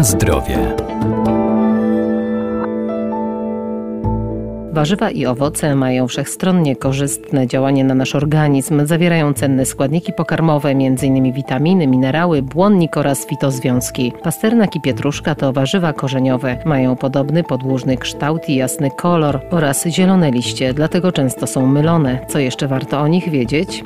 Na zdrowie. Warzywa i owoce mają wszechstronnie korzystne działanie na nasz organizm. Zawierają cenne składniki pokarmowe, m.in. witaminy, minerały, błonnik oraz fitozwiązki. Pasternak i pietruszka to warzywa korzeniowe. Mają podobny podłużny kształt i jasny kolor oraz zielone liście, dlatego często są mylone. Co jeszcze warto o nich wiedzieć?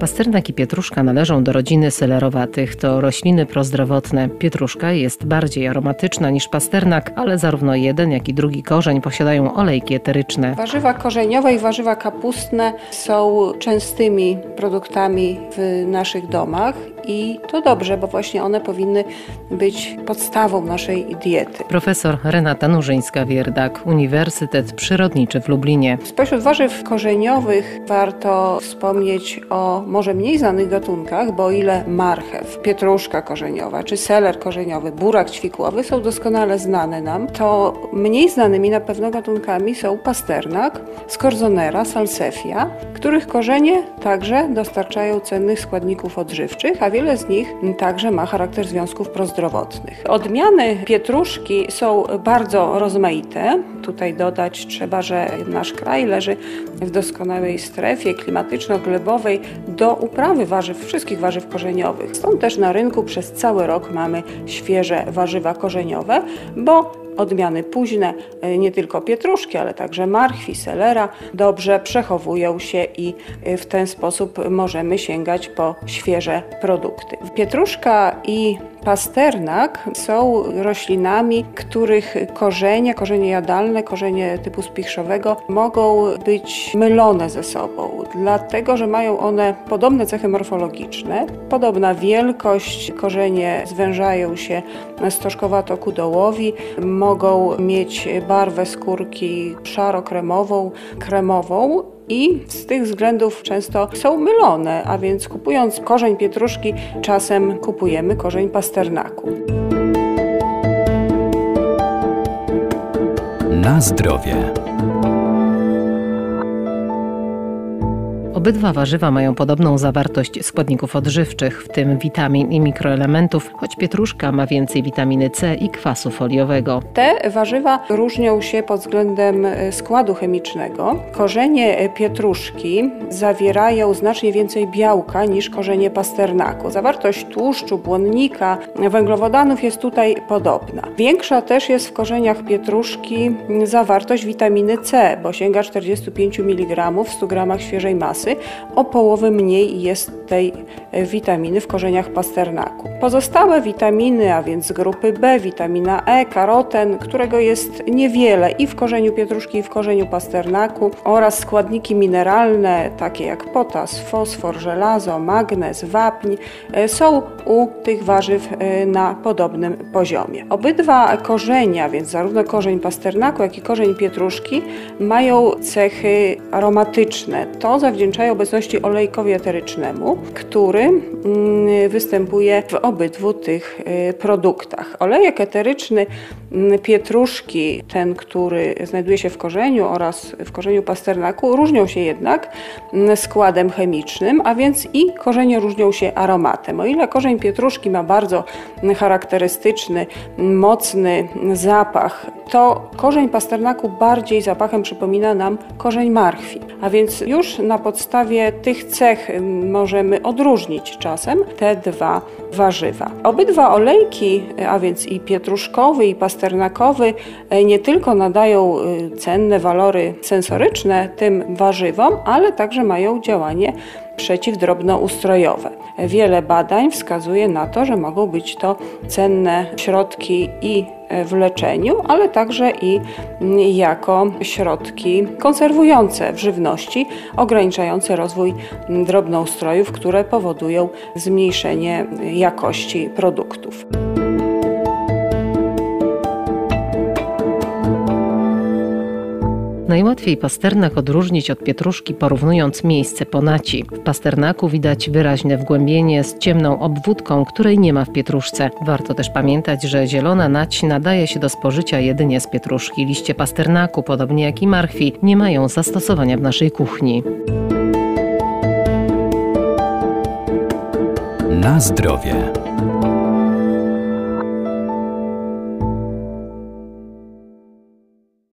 Pasternak i pietruszka należą do rodziny selerowatych. To rośliny prozdrowotne. Pietruszka jest bardziej aromatyczna niż pasternak, ale zarówno jeden, jak i drugi korzeń posiadają olejki eteryczne. Warzywa korzeniowe i warzywa kapustne są częstymi produktami w naszych domach i to dobrze, bo właśnie one powinny być podstawą naszej diety. Profesor Renata Nurzyńska-Wierdak, Uniwersytet Przyrodniczy w Lublinie. Spośród warzyw korzeniowych warto wspomnieć o może mniej znanych gatunkach, bo o ile marchew, pietruszka korzeniowa czy seler korzeniowy, burak ćwikłowy są doskonale znane nam, to mniej znanymi na pewno gatunkami są pasternak, skorzonera, salsefia, których korzenie także dostarczają cennych składników odżywczych, a wiele z nich także ma charakter związków prozdrowotnych. Odmiany pietruszki są bardzo rozmaite. Tutaj dodać trzeba, że nasz kraj leży w doskonałej strefie klimatyczno-glebowej do uprawy warzyw, wszystkich warzyw korzeniowych. Stąd też na rynku przez cały rok mamy świeże warzywa korzeniowe, bo odmiany późne, e, nie tylko pietruszki, ale także marchwi, selera, dobrze przechowują się i e, w ten sposób możemy sięgać po świeże produkty. Pietruszka i Pasternak są roślinami, których korzenie, korzenie jadalne, korzenie typu spichrzowego mogą być mylone ze sobą, dlatego że mają one podobne cechy morfologiczne, podobna wielkość, korzenie zwężają się stożkowato-kudołowi, mogą mieć barwę skórki szaro-kremową, kremową, i z tych względów często są mylone, a więc kupując korzeń pietruszki, czasem kupujemy korzeń pasternaku. Na zdrowie. Obydwa warzywa mają podobną zawartość składników odżywczych, w tym witamin i mikroelementów, choć pietruszka ma więcej witaminy C i kwasu foliowego. Te warzywa różnią się pod względem e, składu chemicznego. Korzenie pietruszki zawierają znacznie więcej białka niż korzenie pasternaku. Zawartość tłuszczu, błonnika, węglowodanów jest tutaj podobna. Większa też jest w korzeniach pietruszki zawartość witaminy C, bo sięga 45 mg w 100 g świeżej masy o połowę mniej jest tej e, witaminy w korzeniach pasternaku. Pozostałe witaminy, a więc grupy B, witamina E, karoten, którego jest niewiele i w korzeniu pietruszki, i w korzeniu pasternaku oraz składniki mineralne takie jak potas, fosfor, żelazo, magnez, wapń e, są u tych warzyw e, na podobnym poziomie. Obydwa korzenia, więc zarówno korzeń pasternaku, jak i korzeń pietruszki mają cechy aromatyczne. To obecności olejkowi eterycznemu, który mm, występuje w obydwu tych y, produktach. Olejek eteryczny mm, pietruszki, ten, który znajduje się w korzeniu oraz w korzeniu pasternaku, różnią się jednak mm, składem chemicznym, a więc i korzenie różnią się aromatem. O ile korzeń pietruszki ma bardzo charakterystyczny, mocny zapach, to korzeń pasternaku bardziej zapachem przypomina nam korzeń marchwi. A więc już na podstawie tych cech możemy odróżnić czasem te dwa warzywa. Obydwa olejki, a więc i pietruszkowy i pasternakowy, e, nie tylko nadają e, cenne walory sensoryczne tym warzywom, ale także mają działanie przeciwdrobnoustrojowe. Wiele badań wskazuje na to, że mogą być to cenne środki i w leczeniu, ale także i jako środki konserwujące w żywności, ograniczające rozwój drobnoustrojów, które powodują zmniejszenie jakości produktów. Najłatwiej pasternak odróżnić od pietruszki porównując miejsce ponaci. W pasternaku widać wyraźne wgłębienie z ciemną obwódką, której nie ma w pietruszce. Warto też pamiętać, że zielona nać nadaje się do spożycia jedynie z pietruszki. Liście pasternaku, podobnie jak i marchwi, nie mają zastosowania w naszej kuchni. Na zdrowie.